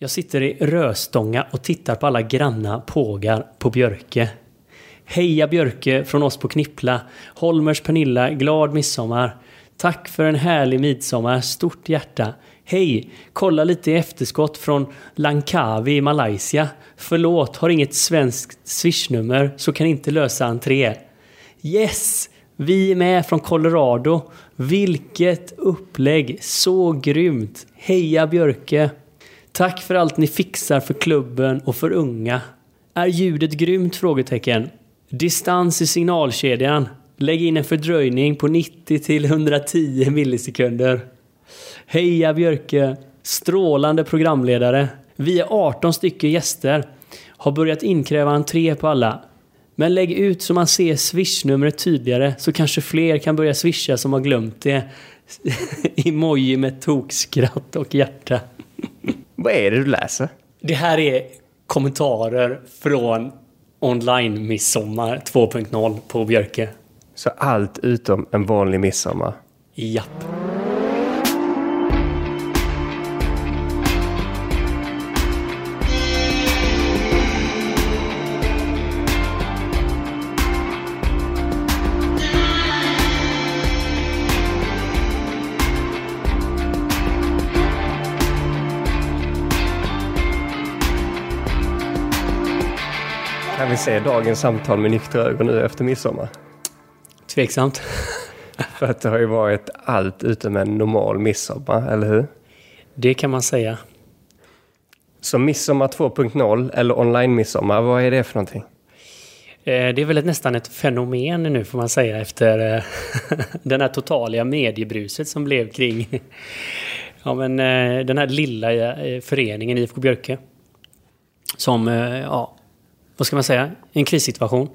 Jag sitter i Röstånga och tittar på alla granna pågar på Björke. Heja Björke från oss på Knippla. Holmers Pernilla, glad midsommar. Tack för en härlig midsommar, stort hjärta. Hej! Kolla lite i efterskott från Langkawi i Malaysia. Förlåt, har inget svenskt swishnummer så kan inte lösa entré. Yes! Vi är med från Colorado. Vilket upplägg! Så grymt! Heja Björke! Tack för allt ni fixar för klubben och för unga. Är ljudet grymt? Frågetecken. Distans i signalkedjan. Lägg in en fördröjning på 90 till 110 millisekunder. Heja Björke! Strålande programledare. Vi är 18 stycken gäster. Har börjat inkräva entré på alla. Men lägg ut så man ser swishnumret tydligare så kanske fler kan börja swisha som har glömt det. Emoji med tokskratt och hjärta. Vad är det du läser? Det här är kommentarer från online midsommar 2.0 på Björke. Så allt utom en vanlig midsommar? Japp. Se dagens samtal med nyktra ögon nu efter midsommar? Tveksamt. För att det har ju varit allt utom en normal midsommar, eller hur? Det kan man säga. Så midsommar 2.0 eller online-midsommar, vad är det för någonting? Eh, Det är väl ett, nästan ett fenomen nu får man säga efter eh, den här totaliga mediebruset som blev kring ja, men, eh, den här lilla föreningen IFK Björke. Som, ja, vad ska man säga, en krissituation.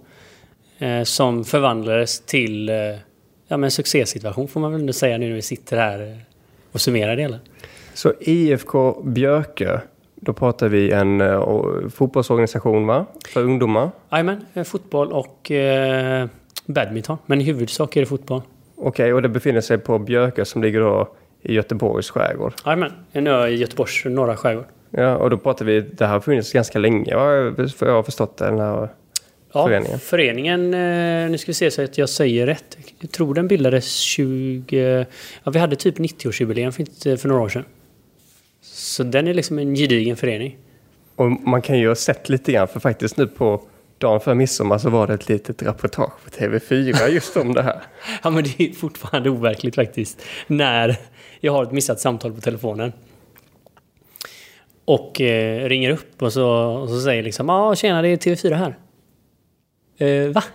eh, Som förvandlades till eh, ja, men en succésituation får man väl ändå säga nu när vi sitter här eh, och summerar det hela. Så IFK Björkö, då pratar vi en o- fotbollsorganisation va? För ungdomar. Jajamän, eh, fotboll och eh, badminton. Men i huvudsak är det fotboll. Okej, och det befinner sig på Björkö som ligger då i Göteborgs skärgård. Jajamän, en ö i Göteborgs norra skärgård. Ja, och då pratar vi, det här har funnits ganska länge jag har förstått det. Den här, Ja, Föreningen. föreningen. nu ska vi se så att jag säger rätt. Jag tror den bildades 20... Ja, vi hade typ 90-årsjubileum för, för några år sedan. Så den är liksom en gedigen förening. och man kan ju ha sett lite grann, för faktiskt nu på dagen för midsommar så var det ett litet reportage på TV4 just om det här. Ja, men det är fortfarande overkligt faktiskt. När jag har ett missat samtal på telefonen. Och eh, ringer upp och så, och så säger liksom ja ah, tjena det är TV4 här. Eh, va?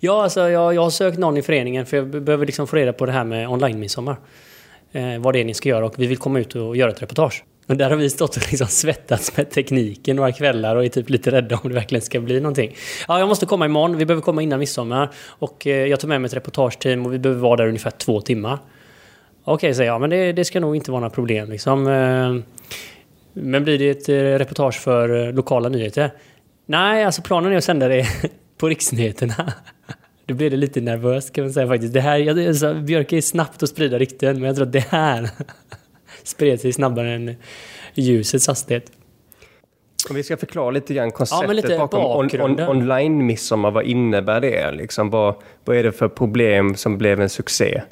Ja alltså jag, jag har sökt någon i föreningen för jag behöver liksom få reda på det här med online-midsommar. Eh, vad det är ni ska göra och vi vill komma ut och göra ett reportage. Och där har vi stått och liksom svettats med tekniken några kvällar och är typ lite rädda om det verkligen ska bli någonting. Ja, jag måste komma imorgon. Vi behöver komma innan midsommar. Och eh, jag tar med mig ett reportageteam och vi behöver vara där ungefär två timmar. Okej, säger jag. Men det, det ska nog inte vara några problem liksom. Eh, men blir det ett eh, reportage för eh, lokala nyheter? Nej, alltså planen är att sända det på riksnyheterna. Då blir det lite nervöst kan man säga faktiskt. Det här, alltså, Björk är snabbt att sprida rykten, men jag tror att det här spred sig snabbare än ljusets hastighet. Om vi ska förklara lite grann konceptet Ja, lite bakom on, on, online-midsommar, vad innebär det? Liksom, vad, vad är det för problem som blev en succé?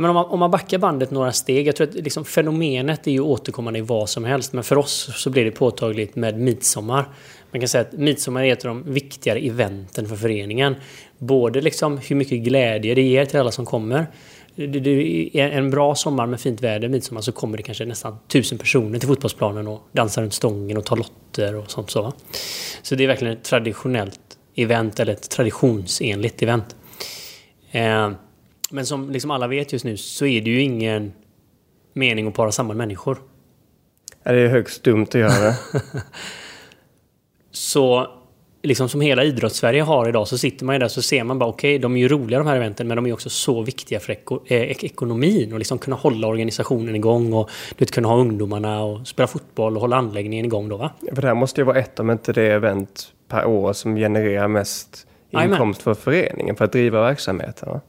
Men om, man, om man backar bandet några steg, jag tror att liksom fenomenet är ju återkommande i vad som helst, men för oss så blir det påtagligt med midsommar. Man kan säga att midsommar är ett av de viktigare eventen för föreningen. Både liksom hur mycket glädje det ger till alla som kommer. Det, det en bra sommar med fint väder, midsommar, så kommer det kanske nästan tusen personer till fotbollsplanen och dansar runt stången och tar lotter och sånt så. Så det är verkligen ett traditionellt event, eller ett traditionsenligt event. Eh, men som liksom alla vet just nu så är det ju ingen mening att para samman människor. Det är högst dumt att göra. Så liksom som hela idrottssverige har idag så sitter man ju där så ser man bara okej, de är ju roliga de här eventen men de är också så viktiga för eko, eh, ek- ekonomin och liksom kunna hålla organisationen igång och du vet, kunna ha ungdomarna och spela fotboll och hålla anläggningen igång då va? För det här måste ju vara ett, om inte det event per år som genererar mest inkomst för föreningen för att driva verksamheten. va?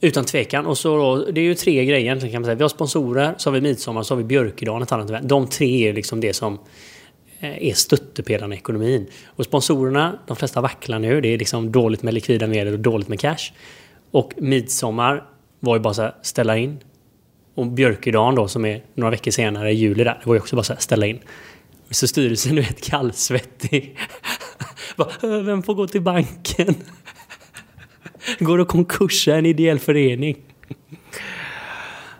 Utan tvekan. Och så då, det är ju tre grejer egentligen kan man säga. Vi har sponsorer, så har vi midsommar, så har vi Björkedagen, ett annat event. De tre är liksom det som eh, är stöttepelarna i ekonomin. Och sponsorerna, de flesta vacklar nu. Det är liksom dåligt med likvida medel och dåligt med cash. Och midsommar var ju bara så här, ställa in. Och Björkedagen då, som är några veckor senare, i juli där, det var ju också bara så här, ställa in. Så styrelsen är helt kallsvettig. Vem får gå till banken? Går det konkurs en ideell förening?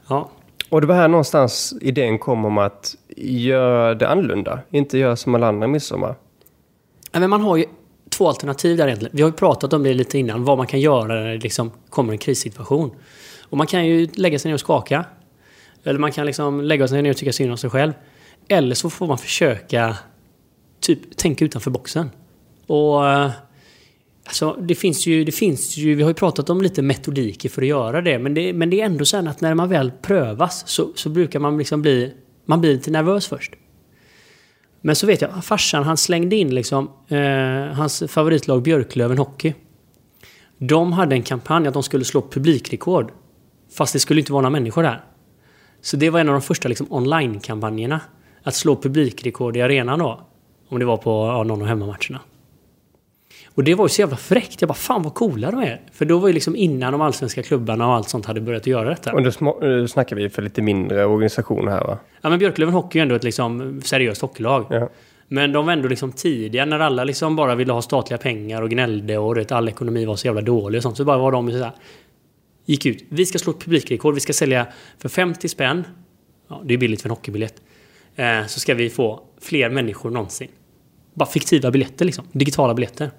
Ja. Och det var här någonstans idén kom om att göra det annorlunda. Inte göra som alla andra midsommar. Men man har ju två alternativ där egentligen. Vi har ju pratat om det lite innan, vad man kan göra när det liksom kommer en krissituation. Och man kan ju lägga sig ner och skaka. Eller man kan liksom lägga sig ner och tycka synd om sig själv. Eller så får man försöka typ tänka utanför boxen. Och eh, alltså, det finns ju, det finns ju, vi har ju pratat om lite metodiker för att göra det. Men det, men det är ändå så att när man väl prövas så, så brukar man liksom bli, man blir lite nervös först. Men så vet jag, farsan han slängde in liksom eh, hans favoritlag Björklöven Hockey. De hade en kampanj att de skulle slå publikrekord. Fast det skulle inte vara några människor där. Så det var en av de första liksom, online-kampanjerna. Att slå publikrekord i arenan då. Om det var på ja, någon av hemmamatcherna. Och det var ju så jävla fräckt. Jag bara, fan vad coola de är. För då var ju liksom innan de allsvenska klubbarna och allt sånt hade börjat göra detta. Och nu snackar vi för lite mindre organisationer här va? Ja men Björklöven Hockey är ändå ett liksom seriöst hockeylag. Ja. Men de var ändå liksom tidiga när alla liksom bara ville ha statliga pengar och gnällde och vet, all ekonomi var så jävla dålig och sånt. Så bara var de så här, gick ut. Vi ska slå ett publikrekord. Vi ska sälja för 50 spänn. Ja, det är billigt för en hockeybiljett. Eh, så ska vi få fler människor någonsin. Bara fiktiva biljetter liksom. Digitala biljetter.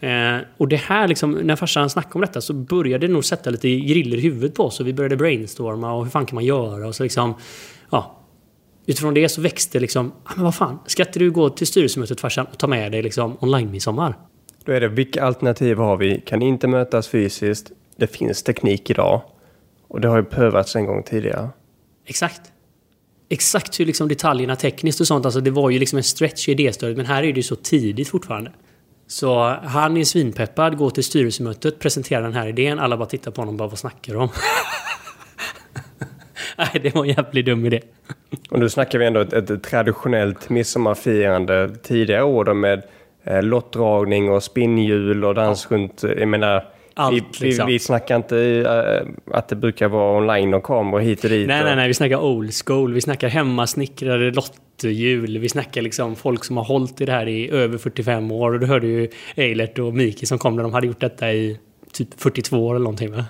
Eh, och det här liksom, när farsan snackade om detta så började det nog sätta lite griller i huvudet på oss. Och vi började brainstorma och hur fan kan man göra? Och så liksom, ja. Utifrån det så växte liksom, ah, men vad fan, ska inte du gå till styrelsemötet farsan och ta med dig liksom online-midsommar? Då är det, vilka alternativ har vi? Kan inte mötas fysiskt. Det finns teknik idag. Och det har ju prövats en gång tidigare. Exakt. Exakt hur liksom detaljerna tekniskt och sånt, alltså det var ju liksom en stretch i idéstödet. Men här är det ju så tidigt fortfarande. Så han är svinpeppad, går till styrelsemötet, presenterar den här idén. Alla bara tittar på honom och bara, vad snackar du om? Nej, det var en jävligt dum idé. Och nu snackar vi ändå ett, ett traditionellt midsommarfirande tidigare år då med eh, lottdragning och spinnhjul och dans ja. runt. Eh, jag menar, allt, vi, liksom. vi, vi snackar inte uh, att det brukar vara online och kameror hit och dit. Nej, och... nej, nej. Vi snackar old school. Vi snackar hemmasnickrade lotthjul. Vi snackar liksom folk som har hållit i det här i över 45 år. Och du hörde ju Eilert och Miki som kom när de hade gjort detta i typ 42 år eller någonting va?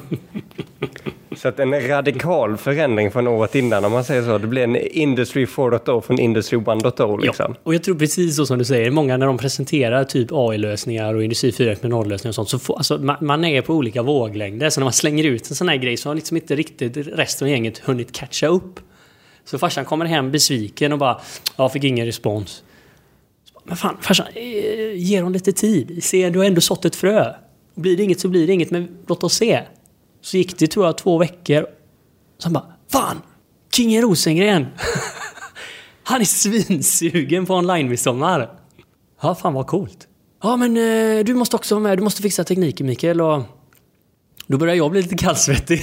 Så att en radikal förändring från året innan om man säger så. Det blir en Industry 4.0 från Industry 1.0 liksom. Ja, och jag tror precis så som du säger. Många när de presenterar typ AI-lösningar och Industri 4.0-lösningar och sånt så får, alltså, man, man är på olika våglängder. Så när man slänger ut en sån här grej så har liksom inte riktigt resten av gänget hunnit catcha upp. Så farsan kommer hem besviken och bara “Jag fick ingen respons”. Men fan, farsan, eh, ge dem lite tid. Se, du har ändå sått ett frö. Blir det inget så blir det inget, men låt oss se. Så gick det tror jag två veckor. Så han bara, fan! Kingen Rosengren! han är svinsugen på online-midsommar. Ja, fan vad coolt. Ja, men eh, du måste också vara med. Du måste fixa tekniken, Mikael. Och då börjar jag bli lite kallsvettig.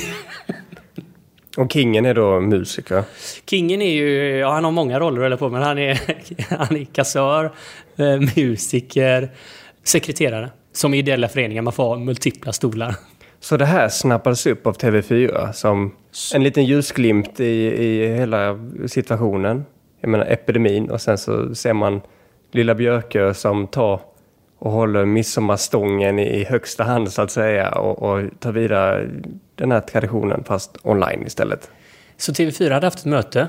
Och Kingen är då musiker? Kingen är ju, ja han har många roller eller på, men han är, han är kassör, eh, musiker, sekreterare. Som i ideella föreningar, man får multipla stolar. Så det här snappades upp av TV4 som en liten ljusglimt i, i hela situationen. Jag menar epidemin och sen så ser man lilla Björkö som tar och håller midsommarstången i högsta hand så att säga och, och tar vidare den här traditionen fast online istället. Så TV4 hade haft ett möte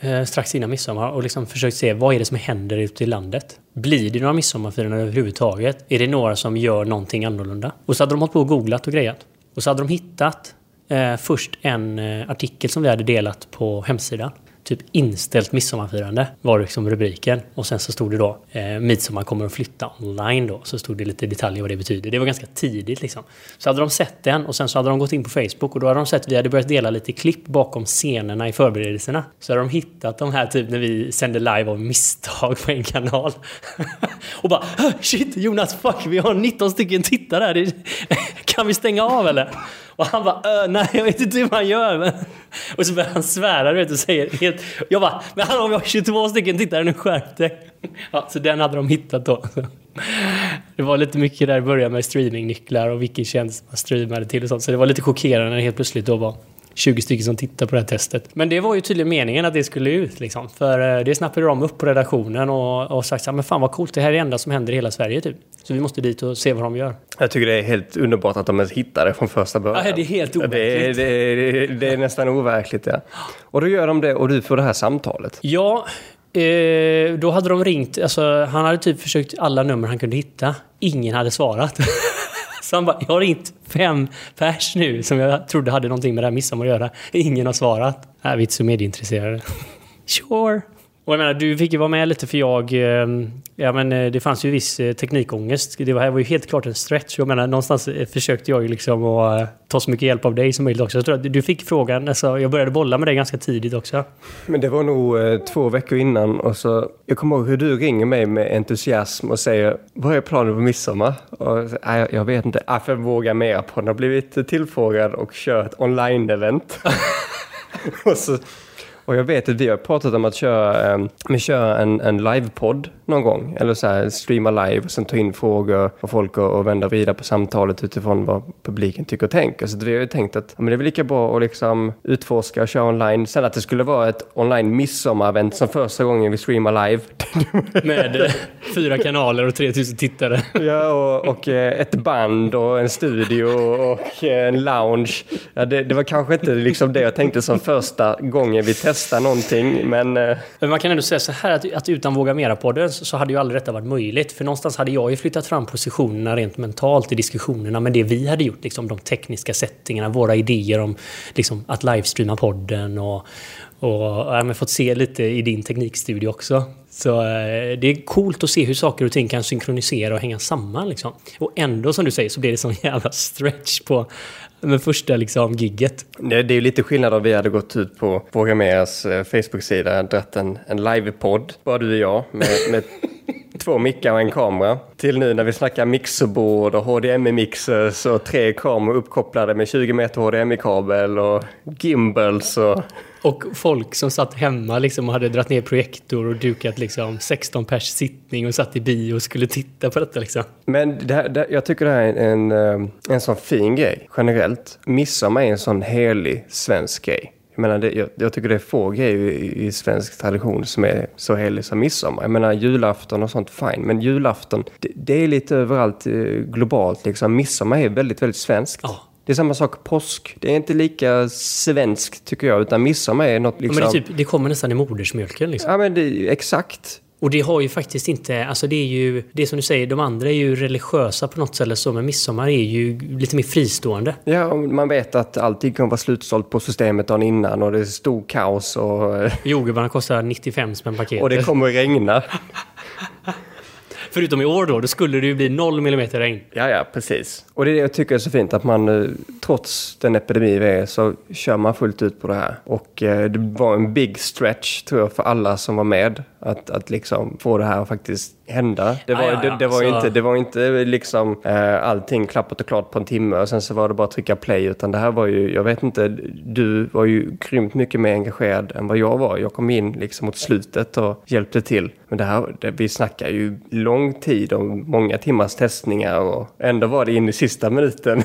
eh, strax innan midsommar och liksom försökt se vad är det som händer ute i landet. Blir det några midsommarfiranden överhuvudtaget? Är det några som gör någonting annorlunda? Och så hade de hållit på och googlat och grejat. Och så hade de hittat eh, först en eh, artikel som vi hade delat på hemsidan typ inställt midsommarfirande var liksom rubriken. Och sen så stod det då eh, midsommar kommer att flytta online då. Så stod det lite detaljer vad det betyder. Det var ganska tidigt liksom. Så hade de sett den och sen så hade de gått in på Facebook och då hade de sett att vi hade börjat dela lite klipp bakom scenerna i förberedelserna. Så hade de hittat de här typ när vi sände live av misstag på en kanal. Och bara shit Jonas fuck vi har 19 stycken tittare här. Kan vi stänga av eller? Och han bara nej jag vet inte hur man gör. Men... Och så börjar han svära du vet och säger helt... Jag bara men hallå vi har 22 stycken tittare nu skärp dig. Ja, så den hade de hittat då. Det var lite mycket där i början med streamingnycklar och vilken tjänst man streamade till och sånt. Så det var lite chockerande när det helt plötsligt då var 20 stycken som tittade på det här testet. Men det var ju tydligen meningen att det skulle ut liksom. För eh, det snappade de upp på redaktionen och, och sagt så men fan vad coolt, det här är det enda som händer i hela Sverige typ. Så vi måste dit och se vad de gör. Jag tycker det är helt underbart att de ens hittar det från första början. Ja, det är helt overkligt. Det är, det, är, det är nästan overkligt ja. Och då gör de det och du får det här samtalet. Ja, Eh, då hade de ringt, alltså, han hade typ försökt alla nummer han kunde hitta. Ingen hade svarat. Så han bara, jag har ringt fem pers nu som jag trodde hade någonting med det här midsommar att göra. Ingen har svarat. Äh, vi är inte så medieintresserade. Sure. Och jag menar, du fick ju vara med lite för jag... Ehm, ja men eh, det fanns ju viss eh, teknikångest. Det var, var ju helt klart en stretch. Jag menar, någonstans eh, försökte jag ju liksom att ta så mycket hjälp av dig som möjligt också. Jag tror att du fick frågan, alltså, jag började bolla med dig ganska tidigt också. Men det var nog eh, två veckor innan och så... Jag kommer ihåg hur du ringer mig med entusiasm och säger Vad är planen på midsommar? Och, nej, jag vet inte. Jag får våga mer på den. har blivit tillfrågad och kör ett online-event. och så och jag vet att vi har pratat om att köra, eh, köra en, en livepodd någon gång. Eller så här, streama live och sen ta in frågor och folk och, och vända vidare på samtalet utifrån vad publiken tycker och tänker. Så vi har ju tänkt att men det är väl lika bra att liksom utforska och köra online. Sen att det skulle vara ett online midsommarevent som första gången vi streamar live. Med eh, fyra kanaler och 3000 tittare. ja, och, och eh, ett band och en studio och eh, en lounge. Ja, det, det var kanske inte liksom det jag tänkte som första gången vi testade testa någonting. Men, eh, men man kan ändå säga så här att, att utan Våga Mera-podden så hade ju aldrig detta varit möjligt. För någonstans hade jag ju flyttat fram positionerna rent mentalt i diskussionerna. med det vi hade gjort, liksom de tekniska settingarna, våra idéer om liksom, att livestreama podden och, och ja, fått se lite i din teknikstudio också. Så eh, det är coolt att se hur saker och ting kan synkronisera och hänga samman. Liksom. Och ändå som du säger så blir det sån jävla stretch på med första liksom, gigget. Det, det är lite skillnad om vi hade gått ut på Programmeras eh, Facebook-sida och dratt en, en livepodd, bara du och jag, med, med två mickar och en kamera. Till nu när vi snackar mixerbord och HDMI-mixers och tre kameror uppkopplade med 20 meter HDMI-kabel och gimbals och... Och folk som satt hemma liksom och hade dragit ner projektor och dukat liksom 16 pers sittning och satt i bio och skulle titta på detta liksom. Men det här, det, jag tycker det här är en, en, eh, en sån fin grej generellt. Midsommar är en sån helig svensk grej. Jag, menar, det, jag, jag, tycker det är få grejer i, i, svensk tradition som är så helig som midsommar. Jag menar julafton och sånt, fine. Men julafton, det, det är lite överallt eh, globalt liksom. Midsommar är väldigt, väldigt svenskt. Oh. Det är samma sak påsk. Det är inte lika svenskt tycker jag, utan midsommar är något liksom... Ja, men det, liksom- typ, det kommer nästan i modersmjölken liksom. Ja, men det, exakt. Och det har ju faktiskt inte, alltså det är ju, det som du säger, de andra är ju religiösa på något sätt så, men midsommar är ju lite mer fristående. Ja, man vet att allting kommer vara slutsålt på systemet dagen innan och det är stor kaos och... Jordgubbarna kostar 95 spänn paketet. Och det kommer regna. Förutom i år då, då skulle det ju bli noll millimeter regn. Ja, ja, precis. Och det är det jag tycker är så fint, att man eh, trots den epidemi vi är så kör man fullt ut på det här. Och eh, det var en big stretch tror jag för alla som var med. Att, att liksom få det här att faktiskt hända. Det var, ah, ja, ja. Det, det, var så... inte, det var inte liksom eh, allting klappat och klart på en timme och sen så var det bara att trycka play. Utan det här var ju, jag vet inte, du var ju grymt mycket mer engagerad än vad jag var. Jag kom in liksom mot slutet och hjälpte till. Men det här, det, vi snackar ju lång tid och många timmars testningar och ändå var det in i sista minuten.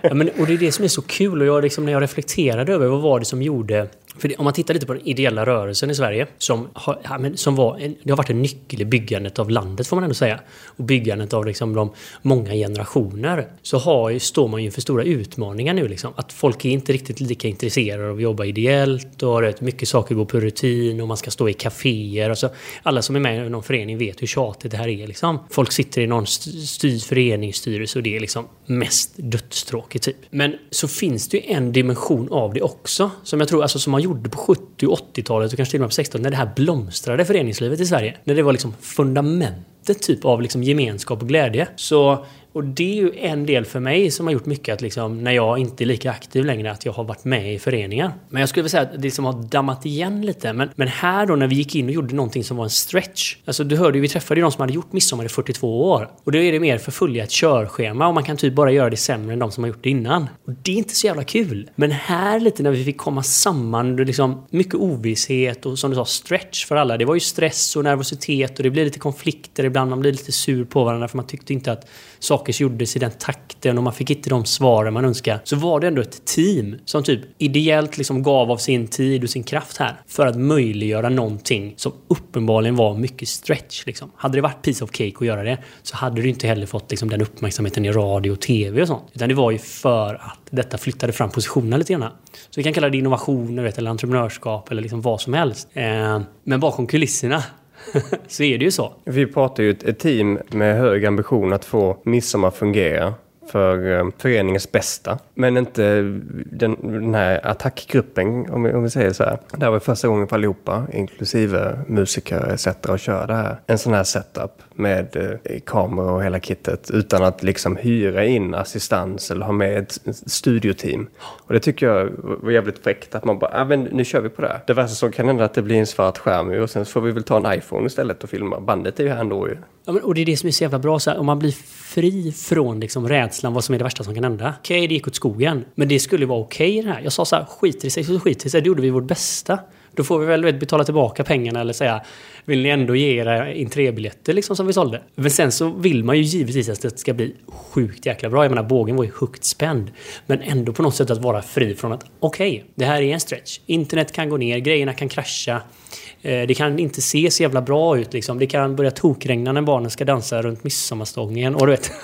ja, men, och det är det som är så kul och jag, liksom, när jag reflekterade över vad var det som gjorde för om man tittar lite på den ideella rörelsen i Sverige som har, ja, men som var en, det har varit en nyckel i byggandet av landet får man ändå säga. Och byggandet av liksom de många generationer. Så har, står man ju inför stora utmaningar nu. Liksom. Att folk är inte riktigt lika intresserade av att jobba ideellt och rätt mycket saker går på rutin och man ska stå i kaféer. Alltså, alla som är med i någon förening vet hur tjatigt det här är. Liksom. Folk sitter i någon styr, föreningsstyrelse och det är liksom mest dödstråkigt. Typ. Men så finns det ju en dimension av det också som jag tror, alltså som har gjorde på 70 och 80-talet och kanske till och med på 60-talet när det här blomstrade föreningslivet i Sverige. När det var liksom fundamentet typ av liksom gemenskap och glädje. Så och det är ju en del för mig som har gjort mycket att liksom, när jag inte är lika aktiv längre, att jag har varit med i föreningar. Men jag skulle vilja säga att det som har dammat igen lite. Men, men här då när vi gick in och gjorde någonting som var en stretch. Alltså du hörde ju, vi träffade ju de som hade gjort midsommar i 42 år. Och då är det mer förfölja ett körschema och man kan typ bara göra det sämre än de som har gjort det innan. Och det är inte så jävla kul. Men här lite när vi fick komma samman, det liksom mycket ovisshet och som du sa stretch för alla. Det var ju stress och nervositet och det blir lite konflikter ibland. Man blir lite sur på varandra för man tyckte inte att saker gjordes i den takten och man fick inte de svaren man önskade. Så var det ändå ett team som typ ideellt liksom gav av sin tid och sin kraft här för att möjliggöra någonting som uppenbarligen var mycket stretch. Liksom. Hade det varit piece of cake att göra det så hade du inte heller fått liksom, den uppmärksamheten i radio och tv och sånt. Utan det var ju för att detta flyttade fram positionerna lite grann. Så vi kan kalla det innovationer eller entreprenörskap eller liksom vad som helst. Eh, men bakom kulisserna så är det ju så. Vi pratar ju ett, team med hög ambition att få midsommar fungera för eh, föreningens bästa. Men inte den, den här attackgruppen, om vi, om vi säger så här. Det här var första gången för allihopa, inklusive musiker etc. att köra det här. En sån här setup med eh, kameror och hela kittet utan att liksom hyra in assistans eller ha med ett studioteam. Och det tycker jag var jävligt fräckt att man bara, ah, men nu kör vi på det här. Det värsta som kan hända är att det blir en svart skärm och sen får vi väl ta en iPhone istället och filma. Bandet är ju här ändå ju. Ja, men, och det är det som är så jävla bra, så här, om man blir fri från liksom, rädslan vad som är det värsta som kan hända. Okej, okay, det gick åt skogen, men det skulle vara okej okay, det här. Jag sa så här, skiter i sig så skiter i sig, det gjorde vi vårt bästa. Då får vi väl vet, betala tillbaka pengarna eller säga Vill ni ändå ge era entrébiljetter liksom som vi sålde? Men sen så vill man ju givetvis att det ska bli sjukt jäkla bra. Jag menar bågen var ju högt spänd. Men ändå på något sätt att vara fri från att okej, okay, det här är en stretch. Internet kan gå ner, grejerna kan krascha. Eh, det kan inte se så jävla bra ut liksom. Det kan börja tokregna när barnen ska dansa runt midsommarstången och du vet.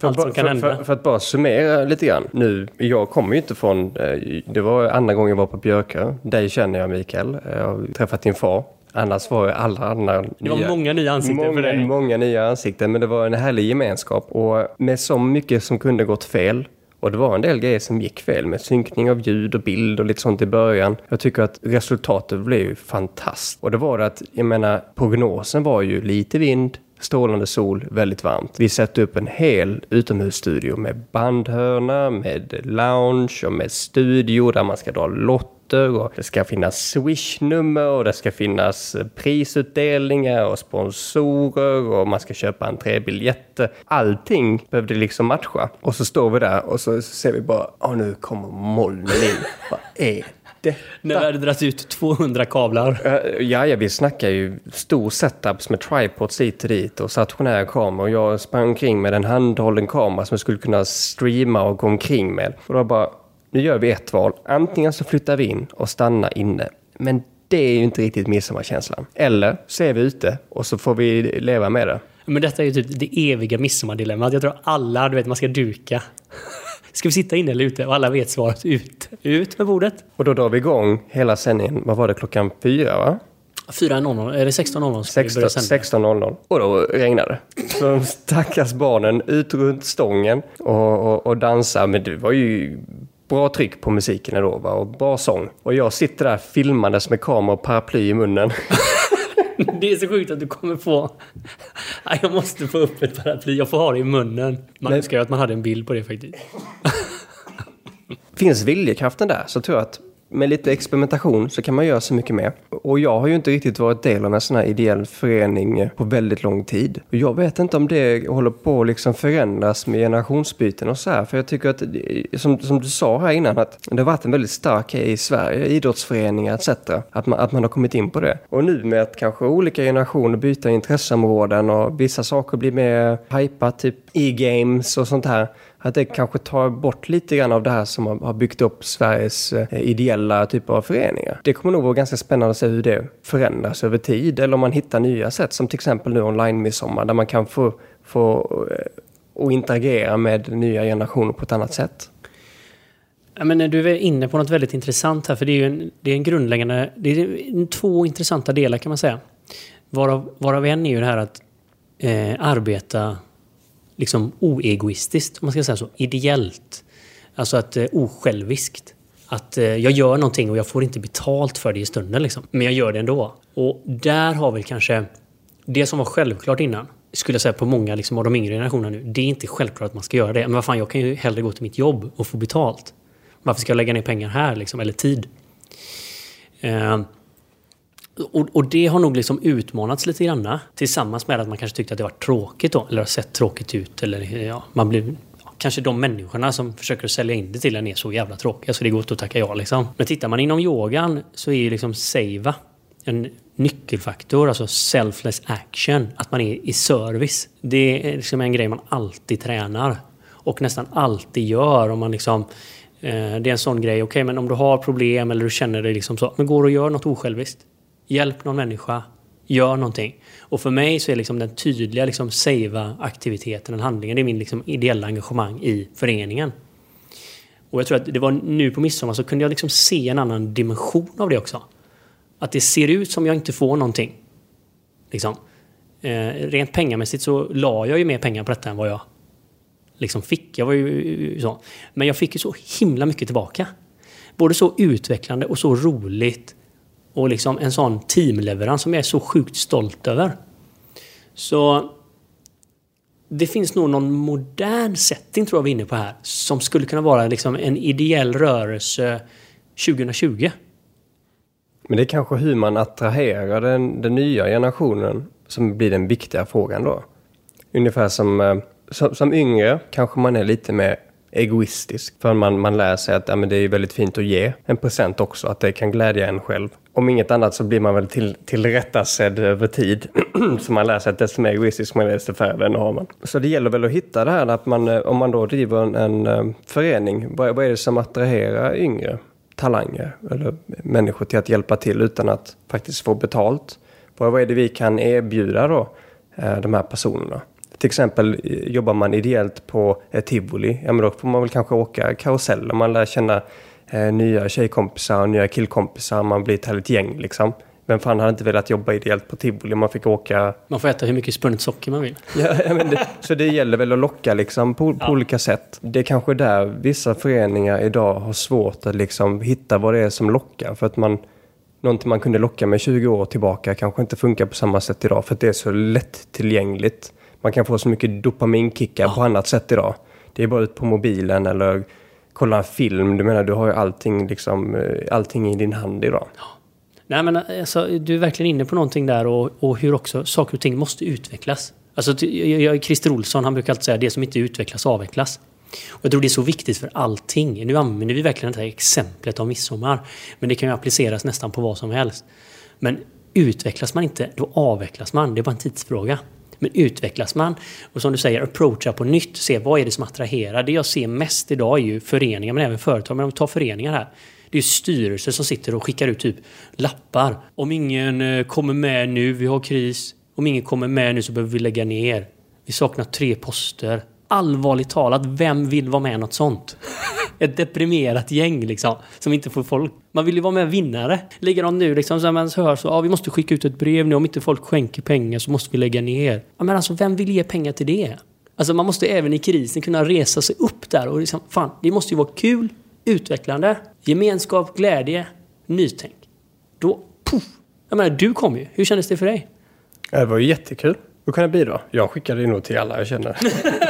För, för, för, för, att bara summera lite grann. Nu, jag kommer ju inte från... Eh, det var andra gången jag var på Björkö. Dig känner jag Mikael. Jag har träffat din far. Annars var alla andra... Det var nya, många nya ansikten många, för dig. Många nya ansikten, men det var en härlig gemenskap. Och med så mycket som kunde gått fel och det var en del grejer som gick fel med synkning av ljud och bild och lite sånt i början. Jag tycker att resultatet blev ju fantastiskt. Och det var det att, jag menar, prognosen var ju lite vind, strålande sol, väldigt varmt. Vi satte upp en hel utomhusstudio med bandhörna, med lounge och med studio där man ska dra lott lotter och det ska finnas swishnummer och det ska finnas prisutdelningar och sponsorer och man ska köpa entrébiljetter. Allting behövde liksom matcha. Och så står vi där och så ser vi bara, åh nu kommer molnen in. Vad är det. När vi hade dragit ut 200 kablar. Ja, ja, vi snackar ju stor setups med tripods hit och dit och stationära kameror. Jag sprang omkring med en handhållen kamera som jag skulle kunna streama och gå omkring med. Och då bara, nu gör vi ett val. Antingen så flyttar vi in och stannar inne. Men det är ju inte riktigt midsommarkänslan. Eller så är vi ute och så får vi leva med det. Men detta är ju typ det eviga midsommardilemmat. Jag tror alla, du vet, man ska duka. Ska vi sitta inne eller ute? Och alla vet svaret ut. Ut med bordet. Och då drar vi igång hela sändningen. Vad var det? Klockan fyra va? 4.00, eller 16.00 16.00. Och då regnar det. Så de stackars barnen ut runt stången och, och, och dansar. Men det var ju bra tryck på musiken då va? och bra sång. Och jag sitter där filmandes med kamera och paraply i munnen. Det är så sjukt att du kommer få... Jag måste få upp ett paraply. Jag får ha det i munnen. Man önskar ju att man hade en bild på det faktiskt. Finns viljekraften där så tror jag att med lite experimentation så kan man göra så mycket mer. Och jag har ju inte riktigt varit del av en sån här ideell förening på väldigt lång tid. Och Jag vet inte om det håller på att liksom förändras med generationsbyten och så här. För jag tycker att, som, som du sa här innan, att det har varit en väldigt stark i Sverige, idrottsföreningar etc. Att man, att man har kommit in på det. Och nu med att kanske olika generationer byter intresseområden och vissa saker blir mer hypat, typ e-games och sånt här att det kanske tar bort lite grann av det här som har byggt upp Sveriges eh, ideella typer av föreningar. Det kommer nog vara ganska spännande att se hur det förändras över tid eller om man hittar nya sätt som till exempel nu online-midsommar där man kan få, få eh, och interagera med nya generationer på ett annat sätt. Ja, men du är inne på något väldigt intressant här för det är ju en, det är en grundläggande, det är två intressanta delar kan man säga. Varav, varav en är ju det här att eh, arbeta liksom oegoistiskt, om man ska säga så. Ideellt. Alltså att eh, osjälviskt. Att eh, jag gör någonting och jag får inte betalt för det i stunden liksom. Men jag gör det ändå. Och där har vi kanske det som var självklart innan. skulle jag säga på många liksom, av de yngre generationerna nu. Det är inte självklart att man ska göra det. Men vad fan, jag kan ju hellre gå till mitt jobb och få betalt. Varför ska jag lägga ner pengar här liksom, eller tid? Eh, och, och, det har nog liksom utmanats lite grann. Tillsammans med att man kanske tyckte att det var tråkigt då. Eller har sett tråkigt ut. Eller ja, man blir kanske de människorna som försöker sälja in det till en är så jävla tråkiga så det går inte att tacka ja liksom. Men tittar man inom yogan så är ju liksom SEIVA en nyckelfaktor, alltså selfless action. Att man är i service. Det är liksom en grej man alltid tränar. Och nästan alltid gör om man liksom eh, det är en sån grej, okej okay, men om du har problem eller du känner dig liksom så, men går och gör något osjälviskt. Hjälp någon människa. Gör någonting. Och för mig så är liksom den tydliga liksom savea-aktiviteten, den handlingen, det är min liksom ideella engagemang i föreningen. Och jag tror att det var nu på midsommar så kunde jag liksom se en annan dimension av det också. Att det ser ut som jag inte får någonting. Liksom. Eh, rent pengamässigt så la jag ju mer pengar på detta än vad jag liksom fick. Jag var ju eh, så. Men jag fick ju så himla mycket tillbaka. Både så utvecklande och så roligt och liksom en sån teamleverans som jag är så sjukt stolt över. Så det finns nog någon modern setting tror jag vi är inne på här. Som skulle kunna vara liksom en ideell rörelse 2020. Men det är kanske hur man attraherar den, den nya generationen som blir den viktiga frågan då. Ungefär som, eh, som, som yngre kanske man är lite mer egoistisk. För man, man lär sig att ja, men det är väldigt fint att ge en present också, att det kan glädja en själv. Om inget annat så blir man väl till, tillrättasedd över tid. så man lär sig att desto mer egoistisk man är, desto färre vänner har man. Så det gäller väl att hitta det här att man, eh, om man då driver en, en eh, förening, vad, vad är det som attraherar yngre talanger eller människor till att hjälpa till utan att faktiskt få betalt? Vad är det vi kan erbjuda då, eh, de här personerna? Till exempel eh, jobbar man ideellt på ett tivoli, ja men då får man väl kanske åka karuseller, man lär känna eh, nya tjejkompisar och nya killkompisar, man blir ett härligt gäng liksom. Vem fan hade inte velat jobba ideellt på tivoli? Man fick åka... Man får äta hur mycket spunnet socker man vill. ja, det, så det gäller väl att locka liksom på, på olika sätt. Det är kanske där vissa föreningar idag har svårt att liksom hitta vad det är som lockar. För att man, någonting man kunde locka med 20 år tillbaka kanske inte funkar på samma sätt idag. För att det är så lättillgängligt. Man kan få så mycket dopaminkickar ja. på annat sätt idag. Det är bara ut på mobilen eller kolla en film. Du menar, du har ju allting, liksom, eh, allting i din hand idag. Ja. Nej men alltså, du är verkligen inne på någonting där och, och hur också saker och ting måste utvecklas. Alltså, jag, Christer Olsson han brukar alltid säga det som inte utvecklas avvecklas. Och jag tror det är så viktigt för allting. Nu använder vi verkligen det här exemplet av midsommar. Men det kan ju appliceras nästan på vad som helst. Men utvecklas man inte, då avvecklas man. Det är bara en tidsfråga. Men utvecklas man och som du säger, approacha på nytt, se vad är det som attraherar. Det jag ser mest idag är ju föreningar, men även företag. Men om vi tar föreningar här. Det är styrelser som sitter och skickar ut typ lappar. Om ingen eh, kommer med nu, vi har kris. Om ingen kommer med nu så behöver vi lägga ner. Vi saknar tre poster. Allvarligt talat, vem vill vara med i något sånt? Ett deprimerat gäng liksom, som inte får folk. Man vill ju vara med vinnare. Likadant nu liksom, så man hör så, ja vi måste skicka ut ett brev nu, om inte folk skänker pengar så måste vi lägga ner. Ja, men alltså vem vill ge pengar till det? Alltså man måste även i krisen kunna resa sig upp där och liksom, fan, det måste ju vara kul, utvecklande, gemenskap, glädje, nytänk. Då, puff! Jag menar, du kom ju. Hur kändes det för dig? Det var ju jättekul att kunna bidra. Jag skickade nog till alla jag känner.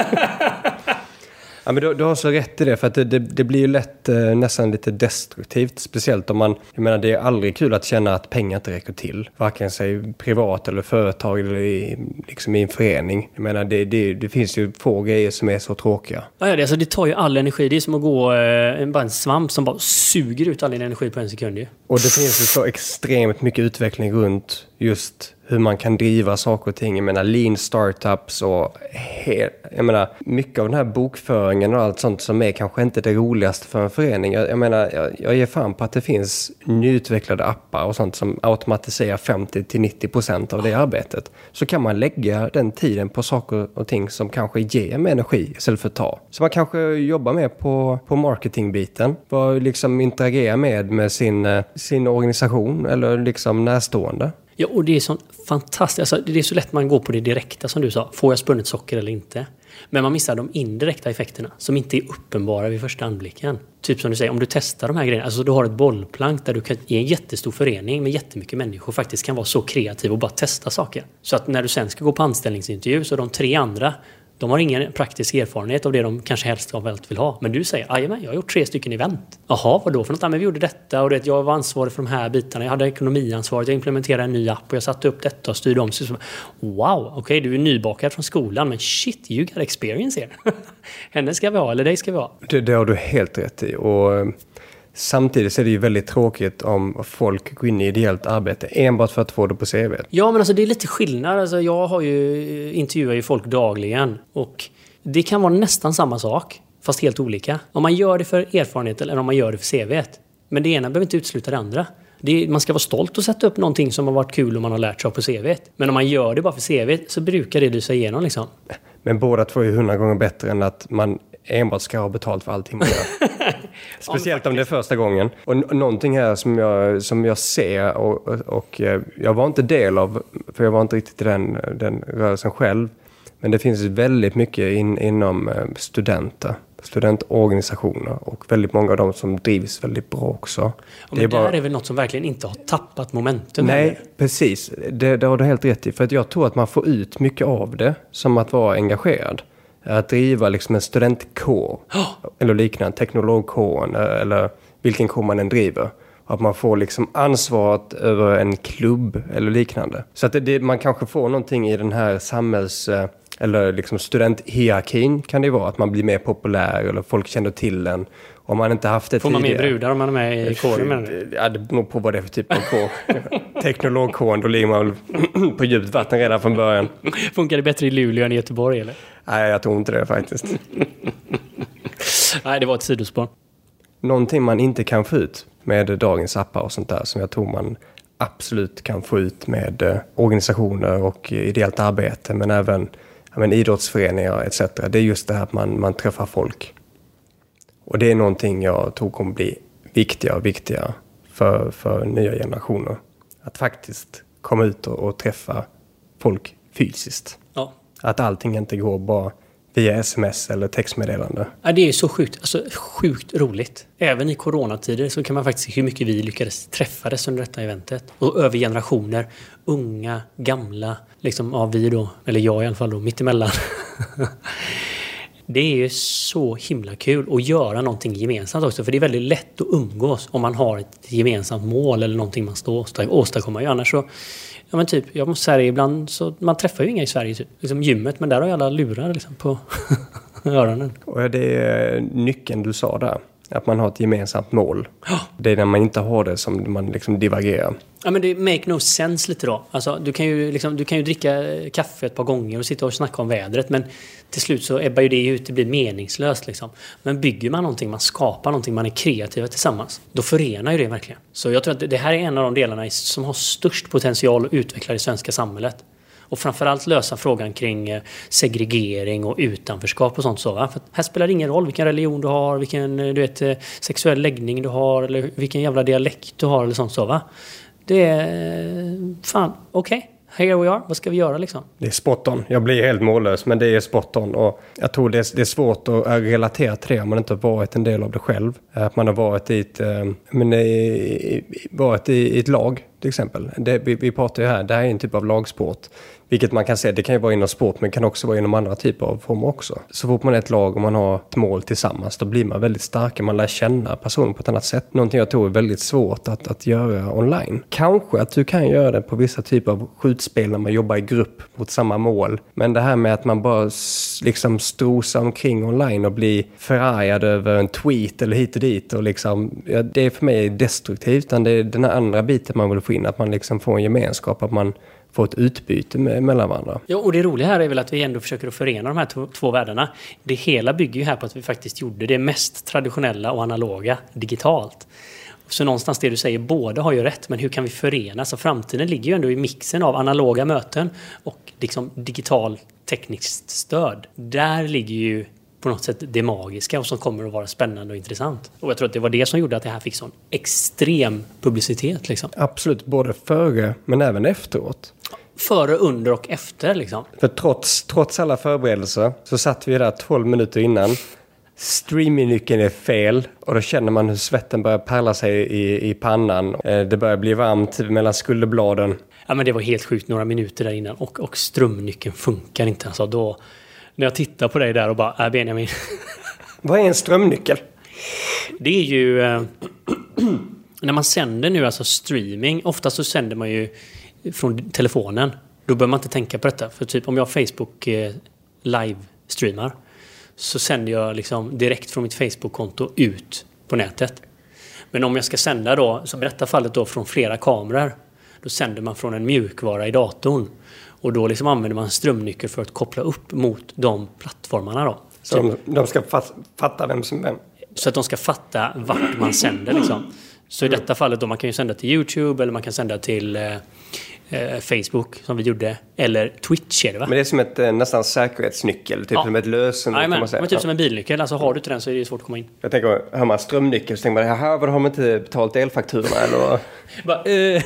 Ja, men du, du, har så rätt i det, för att det, det, det blir ju lätt eh, nästan lite destruktivt. Speciellt om man, jag menar det är aldrig kul att känna att pengar inte räcker till. Varken sig privat eller företag eller i, liksom i en förening. Jag menar det, det, det finns ju få grejer som är så tråkiga. Ja, det, alltså, det tar ju all energi. Det är som att gå eh, bara en svamp som bara suger ut all din energi på en sekund ju. Och det finns ju så extremt mycket utveckling runt just hur man kan driva saker och ting. Jag menar lean startups och he, jag menar, mycket av den här bokföringen och allt sånt som är kanske inte det roligaste för en förening. Jag, jag menar, jag, jag ger fan på att det finns nyutvecklade appar och sånt som automatiserar 50-90% av det arbetet. Så kan man lägga den tiden på saker och ting som kanske ger mer energi istället för att ta. Så man kanske jobbar mer på, på marketingbiten. Vad liksom interagera med med sin, eh, sin organisation eller liksom närstående. Ja, och det är så fantastiskt. Alltså, det är så lätt man går på det direkta som du sa. Får jag spunnet socker eller inte? Men man missar de indirekta effekterna som inte är uppenbara vid första anblicken. Typ som du säger, om du testar de här grejerna. Alltså du har ett bollplank där du kan, i en jättestor förening med jättemycket människor faktiskt kan vara så kreativ och bara testa saker. Så att när du sen ska gå på anställningsintervju så de tre andra de har ingen praktisk erfarenhet av det de kanske helst av allt vill ha. Men du säger, jajamän, jag har gjort tre stycken event. Jaha, vadå för något? Ja, men vi gjorde detta och det, jag var ansvarig för de här bitarna. Jag hade ekonomiansvaret, jag implementerade en ny app och jag satte upp detta och styrde om systemet. Wow, okej, okay, du är nybakad från skolan, men shit, you got experience here. Henne ska vi ha, eller dig ska vi ha. Det, det har du helt rätt i. Och eh, Samtidigt är det ju väldigt tråkigt om folk går in i ideellt arbete enbart för att få det på CV. Ja, men alltså det är lite skillnad. Alltså, jag har ju, intervjuar ju folk dagligen och det kan vara nästan samma sak, fast helt olika. Om man gör det för erfarenhet eller om man gör det för CV. Men det ena behöver inte utesluta det andra. Det är, man ska vara stolt och sätta upp någonting som har varit kul och man har lärt sig av på CV. Men om man gör det bara för CV så brukar det lysa igenom liksom. Men båda två är hundra gånger bättre än att man enbart ska ha betalt för allting man gör. Speciellt om det är första gången. Och någonting här som jag, som jag ser och, och, eh, jag var inte del av, för jag var inte riktigt i den, den rörelsen själv. Men det finns väldigt mycket in, inom eh, studenter, studentorganisationer och väldigt många av dem som drivs väldigt bra också. Ja, men det är bara... där är väl något som verkligen inte har tappat momentum? Nej, eller? precis. Det, det har du helt rätt i. För att jag tror att man får ut mycket av det som att vara engagerad att driva liksom en studentkår oh. eller liknande, teknologkåren eller vilken kår man än driver. Att man får liksom ansvaret över en klubb eller liknande. Så att det, det, man kanske får någonting i den här samhälls eh, eller liksom studenthierarkin kan det vara. Att man blir mer populär eller folk känner till en. Om man inte haft det Får man mer brudar om man är med i kåren? Ja, det beror på vad det är för typ av kår. Teknologkåren, då ligger man väl på djupt vatten redan från början. Funkar det bättre i Luleå än i Göteborg eller? Nej, jag tror inte det faktiskt. Nej, det var ett sidospår. Någonting man inte kan få ut med dagens appar och sånt där som jag tror man absolut kan få ut med eh, organisationer och ideellt arbete men även men, idrottsföreningar etc. Det är just det här att man, man träffar folk. Och det är någonting jag tror kommer bli viktigare och viktigare för, för nya generationer. Att faktiskt komma ut och, och träffa folk fysiskt. Ja. Att allting inte går bara via sms eller textmeddelande. Ja, det är så sjukt, alltså, sjukt roligt. Även i coronatider så kan man faktiskt se hur mycket vi lyckades träffades under detta eventet. Och över generationer. Unga, gamla, liksom, ja vi då, eller jag i alla fall då, mittemellan. det är ju så himla kul att göra någonting gemensamt också. För det är väldigt lätt att umgås om man har ett gemensamt mål eller någonting man ska åstadkomma. Annars så Ja men typ, jag måste säga ibland så man träffar ju inga i Sverige typ. Liksom gymmet, men där har ju alla lurar liksom på öronen. Och det är nyckeln du sa där. Att man har ett gemensamt mål. Det är när man inte har det som man liksom divergerar. Ja men det make no sense lite då. Alltså, du, kan ju liksom, du kan ju dricka kaffe ett par gånger och sitta och snacka om vädret men till slut så ebbar ju det ut, det blir meningslöst liksom. Men bygger man någonting, man skapar någonting, man är kreativa tillsammans. Då förenar ju det verkligen. Så jag tror att det här är en av de delarna som har störst potential att utveckla det svenska samhället. Och framförallt lösa frågan kring eh, segregering och utanförskap och sånt. Så, va? För här spelar det ingen roll vilken religion du har, vilken eh, du vet, eh, sexuell läggning du har eller vilken jävla dialekt du har eller sånt. Så, va? Det är... Fan, okej. Okay here we are, vad ska vi göra liksom? Det är spot on. Jag blir helt mållös, men det är spot on. Och jag tror det är, det är svårt att relatera till det om man inte har varit en del av det själv. Att man har varit i ett, men, varit i ett lag till exempel. Det, vi, vi pratar ju här, det här är en typ av lagsport. Vilket man kan se, det kan ju vara inom sport men kan också vara inom andra typer av former också. Så fort man är ett lag och man har ett mål tillsammans då blir man väldigt starka, man lär känna personen på ett annat sätt. Någonting jag tror är väldigt svårt att, att göra online. Kanske att du kan göra det på vissa typer av skjutspel när man jobbar i grupp mot samma mål. Men det här med att man bara liksom strosar omkring online och blir förargad över en tweet eller hit och dit och liksom, ja, det är för mig destruktivt. Utan det är den här andra biten man vill få in, att man liksom får en gemenskap, att man få ett utbyte med, mellan varandra. Ja, och det roliga här är väl att vi ändå försöker att förena de här två, två världarna. Det hela bygger ju här på att vi faktiskt gjorde det mest traditionella och analoga digitalt. Så någonstans det du säger, båda har ju rätt, men hur kan vi förena? Så framtiden ligger ju ändå i mixen av analoga möten och liksom digital tekniskt stöd. Där ligger ju på något sätt det magiska och som kommer att vara spännande och intressant. Och jag tror att det var det som gjorde att det här fick sån extrem publicitet. Liksom. Absolut, både före men även efteråt. Före, under och efter liksom. För trots, trots alla förberedelser så satt vi där 12 minuter innan. Streamingnyckeln är fel och då känner man hur svetten börjar pärla sig i, i pannan. Eh, Det börjar bli varmt mellan skulderbladen. Ja, men det var helt sjukt några minuter där innan och, och strömnyckeln funkar inte. Alltså då, när jag tittar på dig där och bara, äh Benjamin. Vad är en strömnyckel? Det är ju... Eh, när man sänder nu alltså streaming, ofta så sänder man ju från telefonen. Då behöver man inte tänka på detta. För typ om jag Facebook eh, live-streamar så sänder jag liksom direkt från mitt Facebook-konto ut på nätet. Men om jag ska sända då, som i detta fallet då från flera kameror, då sänder man från en mjukvara i datorn. Och då liksom använder man strömnyckel för att koppla upp mot de plattformarna då. Så de, de ska fat, fatta vem som vem. Så att de ska fatta vart man sänder liksom. Så i detta fallet då, man kan ju sända till YouTube eller man kan sända till eh, Facebook som vi gjorde. Eller Twitch är det va? Men det är som ett eh, nästan säkerhetsnyckel, typ Ja. som ett lösenord kan man säga. men typ som en bilnyckel. Alltså har du inte den så är det svårt att komma in. Jag tänker, hör man strömnyckel så tänker man, jaha, vad har de inte betalat elfakturorna eller? Bara, eh,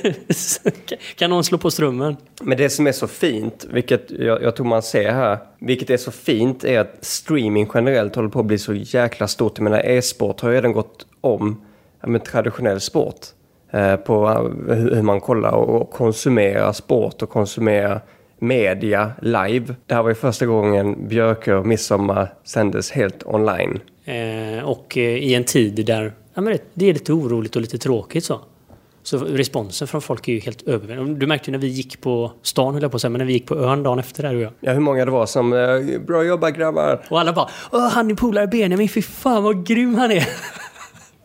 kan någon slå på strömmen? Men det som är så fint, vilket jag, jag tror man ser här, vilket är så fint är att streaming generellt håller på att bli så jäkla stort. Jag menar, e-sport har ju redan gått om ja, men, traditionell sport. Eh, på eh, hur, man kollar och, konsumerar sport och konsumerar media live. Det här var ju första gången Björkö och Midsommar sändes helt online. Eh, och eh, i en tid där ja, men det, är lite oroligt och lite tråkigt så. Så responsen från folk är ju helt överväldigande. Du märkte ju när vi gick på stan, höll jag på att säga, men när vi gick på ön dagen efter där och jag. Ja, hur många det var som “Bra jobbat grabbar!” Och alla bara Åh, han är polare Benjamin, fy fan vad grym han är!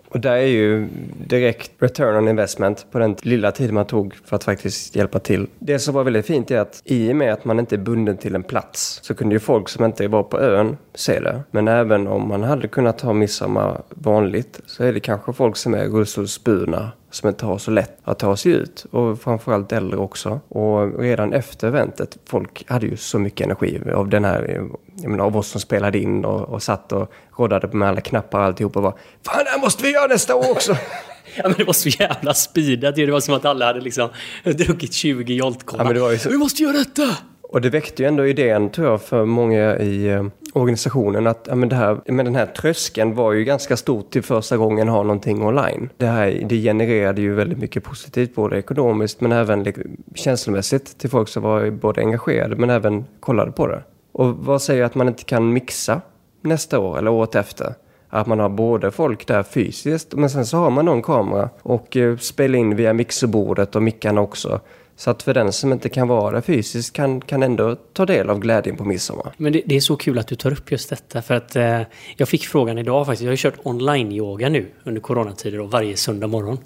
Och där är ju direkt return on investment på den lilla tid man tog för att faktiskt hjälpa till. Det som var väldigt fint är att i och med att man inte är bunden till en plats så kunde ju folk som inte var på ön se det. Men även om man hade kunnat ha midsommar vanligt så är det kanske folk som är rullstolsburna som inte har så lätt att ta sig ut. Och framförallt äldre också. Och redan efter eventet, folk hade ju så mycket energi av den här, jag menar, av oss som spelade in och, och satt och roddade med alla knappar och alltihop och var Fan, det här måste vi göra nästa år också! Ja men det var så jävla speedat. Det var som att alla hade liksom druckit 20 Ja, Jolt-cola. men det var ju så- Vi måste göra detta! Och det väckte ju ändå idén, tror jag, för många i eh, organisationen att ja, men det här, men den här tröskeln var ju ganska stor till första gången ha någonting online. Det här det genererade ju väldigt mycket positivt, både ekonomiskt men även känslomässigt till folk som var både engagerade men även kollade på det. Och vad säger att man inte kan mixa nästa år eller året efter? Att man har både folk där fysiskt men sen så har man någon kamera och eh, spelar in via mixerbordet och mickarna också. Så att för den som inte kan vara fysisk fysiskt kan, kan ändå ta del av glädjen på midsommar. Men det, det är så kul att du tar upp just detta för att eh, jag fick frågan idag faktiskt. Jag har ju kört online-yoga nu under coronatider och varje söndag morgon.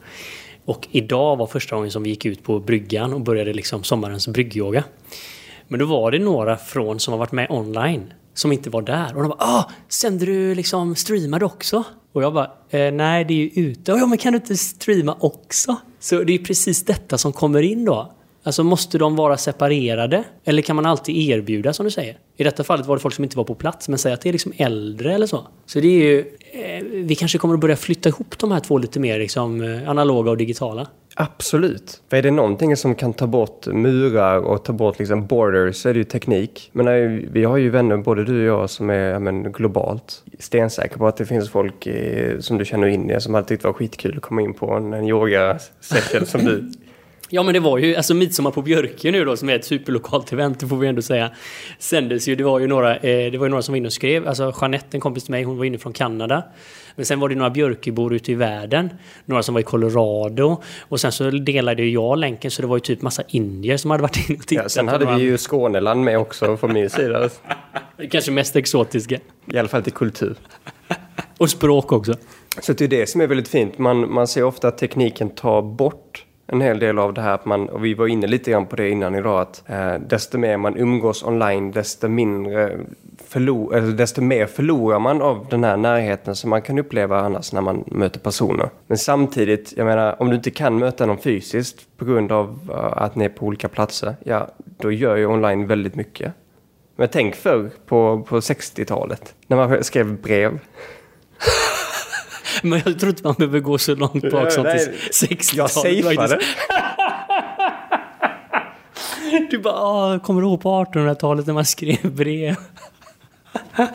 Och idag var första gången som vi gick ut på bryggan och började liksom sommarens bryggyoga. Men då var det några från som har varit med online som inte var där. Och de bara ah, sänder du liksom streamar också? Och jag bara eh, nej det är ju ute. Ja men kan du inte streama också? Så det är precis detta som kommer in då. Alltså måste de vara separerade? Eller kan man alltid erbjuda som du säger? I detta fallet var det folk som inte var på plats, men säg att det är liksom äldre eller så. Så det är ju... Eh, vi kanske kommer att börja flytta ihop de här två lite mer liksom, eh, analoga och digitala. Absolut. För är det någonting som kan ta bort murar och ta bort liksom borders så är det ju teknik. Men nej, vi har ju vänner, både du och jag, som är men, globalt stensäkra på att det finns folk i, som du känner in i som alltid tyckt det var skitkul att komma in på en, en yoga-session som du. Ja men det var ju, alltså Midsommar på Björke nu då som är ett superlokalt event, det får vi ändå säga. Sändes ju, det var ju några, eh, det var ju några som var inne och skrev, alltså Jeanette, en kompis till mig, hon var inne från Kanada. Men sen var det några Björkebor ute i världen, några som var i Colorado. Och sen så delade ju jag länken så det var ju typ massa indier som hade varit inne och tittat. Ja, sen hade vi ju Skåneland med också från min sida. Kanske mest exotiska. I alla fall till kultur. Och språk också. Så det är det som är väldigt fint. Man, man ser ofta att tekniken tar bort en hel del av det här. Att man, och vi var inne lite grann på det innan idag. Att eh, desto mer man umgås online, desto mindre förlor, eller desto mer förlorar man av den här närheten som man kan uppleva annars när man möter personer. Men samtidigt, jag menar, om du inte kan möta någon fysiskt på grund av eh, att ni är på olika platser, ja, då gör ju online väldigt mycket. Men tänk förr på, på 60-talet när man skrev brev. Men jag tror inte man behöver gå så långt bak som till 60-talet. Jag safeade. Du bara, ah, kommer du ihåg på 1800-talet när man skrev brev?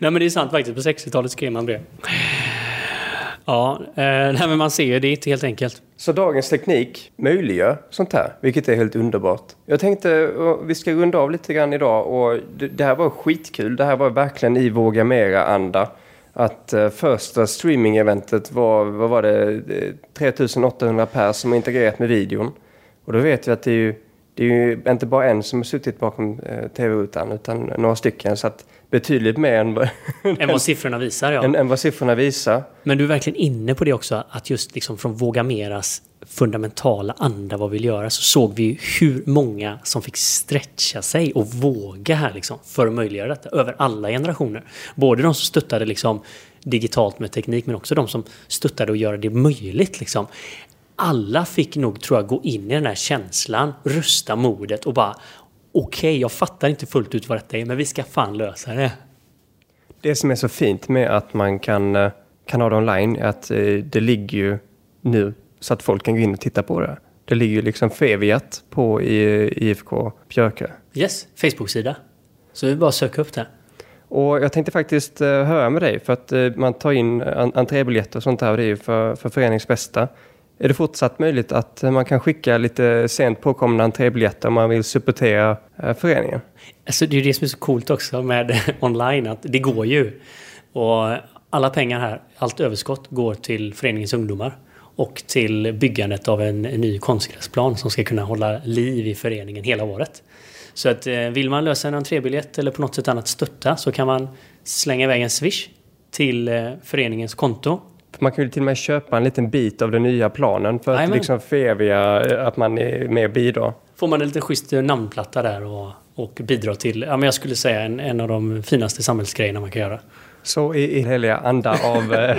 Nej men det är sant faktiskt, på 60-talet skrev man brev. Ja, eh, nej, men man ser ju, det helt enkelt. Så dagens teknik möjliggör sånt här, vilket är helt underbart. Jag tänkte vi ska runda av lite grann idag och det, det här var skitkul. Det här var verkligen i Våga Mera-anda. Att eh, första streaming-eventet var, vad var det, eh, 3800 pers som integrerat med videon. Och då vet vi att det är ju, det är ju inte bara en som har suttit bakom eh, tv-rutan utan några stycken. Så att betydligt mer än, än vad siffrorna visar. Ja. Än, än vad siffrorna visar. Men du är verkligen inne på det också, att just liksom från Våga Meras fundamentala anda vad vi vill göra så såg vi hur många som fick stretcha sig och våga här liksom för att möjliggöra detta över alla generationer. Både de som stöttade liksom digitalt med teknik men också de som stöttade att göra det möjligt. Liksom. Alla fick nog, tror jag, gå in i den här känslan, rösta modet och bara okej, okay, jag fattar inte fullt ut vad detta är, men vi ska fan lösa det. Det som är så fint med att man kan, eh, kan ha det online är att eh, det ligger ju nu så att folk kan gå in och titta på det. Det ligger ju liksom förevigat på IFK Björkö. Yes, Facebook-sida. Så vi bara söka upp det. Och jag tänkte faktiskt höra med dig för att man tar in entrébiljetter och sånt här och det är ju för, för föreningens bästa. Är det fortsatt möjligt att man kan skicka lite sent påkomna entrébiljetter om man vill supportera eh, föreningen? Alltså det är ju det som är så coolt också med online, att det går ju. Och alla pengar här, allt överskott går till föreningens ungdomar och till byggandet av en, ny konstgräsplan som ska kunna hålla liv i föreningen hela året. Så att eh, vill man lösa en entrébiljett eller på något sätt annat stötta så kan man slänga iväg en swish till eh, föreningens konto. Man kan ju till och med köpa en liten bit av den nya planen för att liksom föreviga eh, att man är med och bidrar. Får man en liten schysst namnplatta där och, och bidrar till, ja men jag skulle säga en, en av de finaste samhällsgrejerna man kan göra. Så i, i heliga anda av, eh,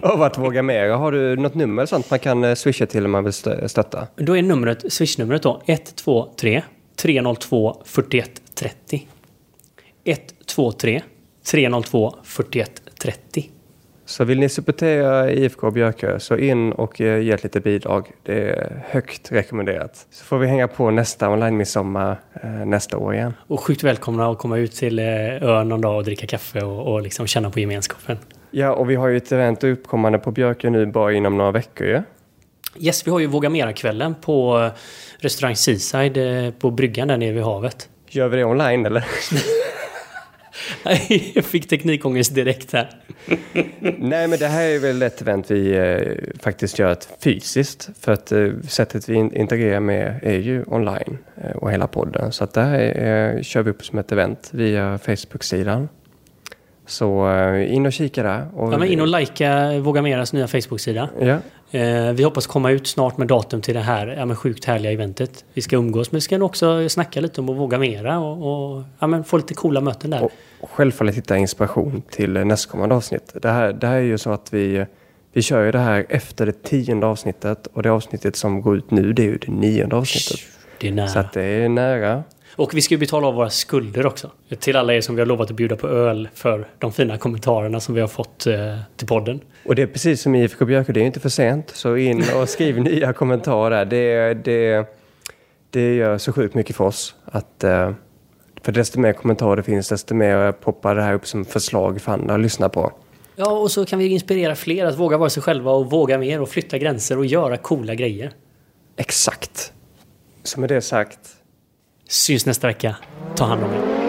av att våga mer. Har du något nummer sånt man kan eh, swisha till om man vill stötta? Då är numret, swishnumret då 123 302 4130. 123 302 4130. Så vill ni supportera IFK Björkö så in och eh, ge ett litet bidrag. Det är högt rekommenderat. Så får vi hänga på nästa online-midsommar eh, nästa år igen. Och sjukt välkomna att komma ut till eh, ön någon dag och dricka kaffe och, och liksom känna på gemenskapen. Ja, och vi har ju ett event uppkommande på Björkö nu bara inom några veckor ju. Ja? Yes, vi har ju Våga Mera-kvällen på restaurang Seaside på bryggan där nere vid havet. Gör vi det online eller? jag fick teknikångest direkt här. Nej, men det här är väl ett event vi eh, faktiskt gör fysiskt. För att eh, sättet vi integrerar med är ju online eh, och hela podden. Så att det här eh, kör vi upp som ett event via Facebook-sidan. Så eh, in och kika där. Och ja, men in och likea Våga Meras nya Facebook-sida. Ja. Eh, vi hoppas komma ut snart med datum till det här ja, men sjukt härliga eventet. Vi ska umgås, men vi ska också snacka lite om att våga mera och, och ja, men få lite coola möten där. Och självfallet hitta inspiration till nästkommande avsnitt. Det här, det här är ju så att vi, vi kör ju det här efter det tionde avsnittet och det avsnittet som går ut nu det är ju det nionde avsnittet. Det är nära. Så att det är nära. Och vi ska ju betala av våra skulder också. Till alla er som vi har lovat att bjuda på öl för de fina kommentarerna som vi har fått eh, till podden. Och det är precis som IFK Björkö, det är inte för sent. Så in och skriv nya kommentarer. Det, det, det gör så sjukt mycket för oss. Att, eh, för desto mer kommentarer finns, desto mer poppar det här upp som förslag för andra att lyssna på. Ja, och så kan vi inspirera fler att våga vara sig själva och våga mer och flytta gränser och göra coola grejer. Exakt. Så med det sagt Syns nästa vecka. Ta hand om er.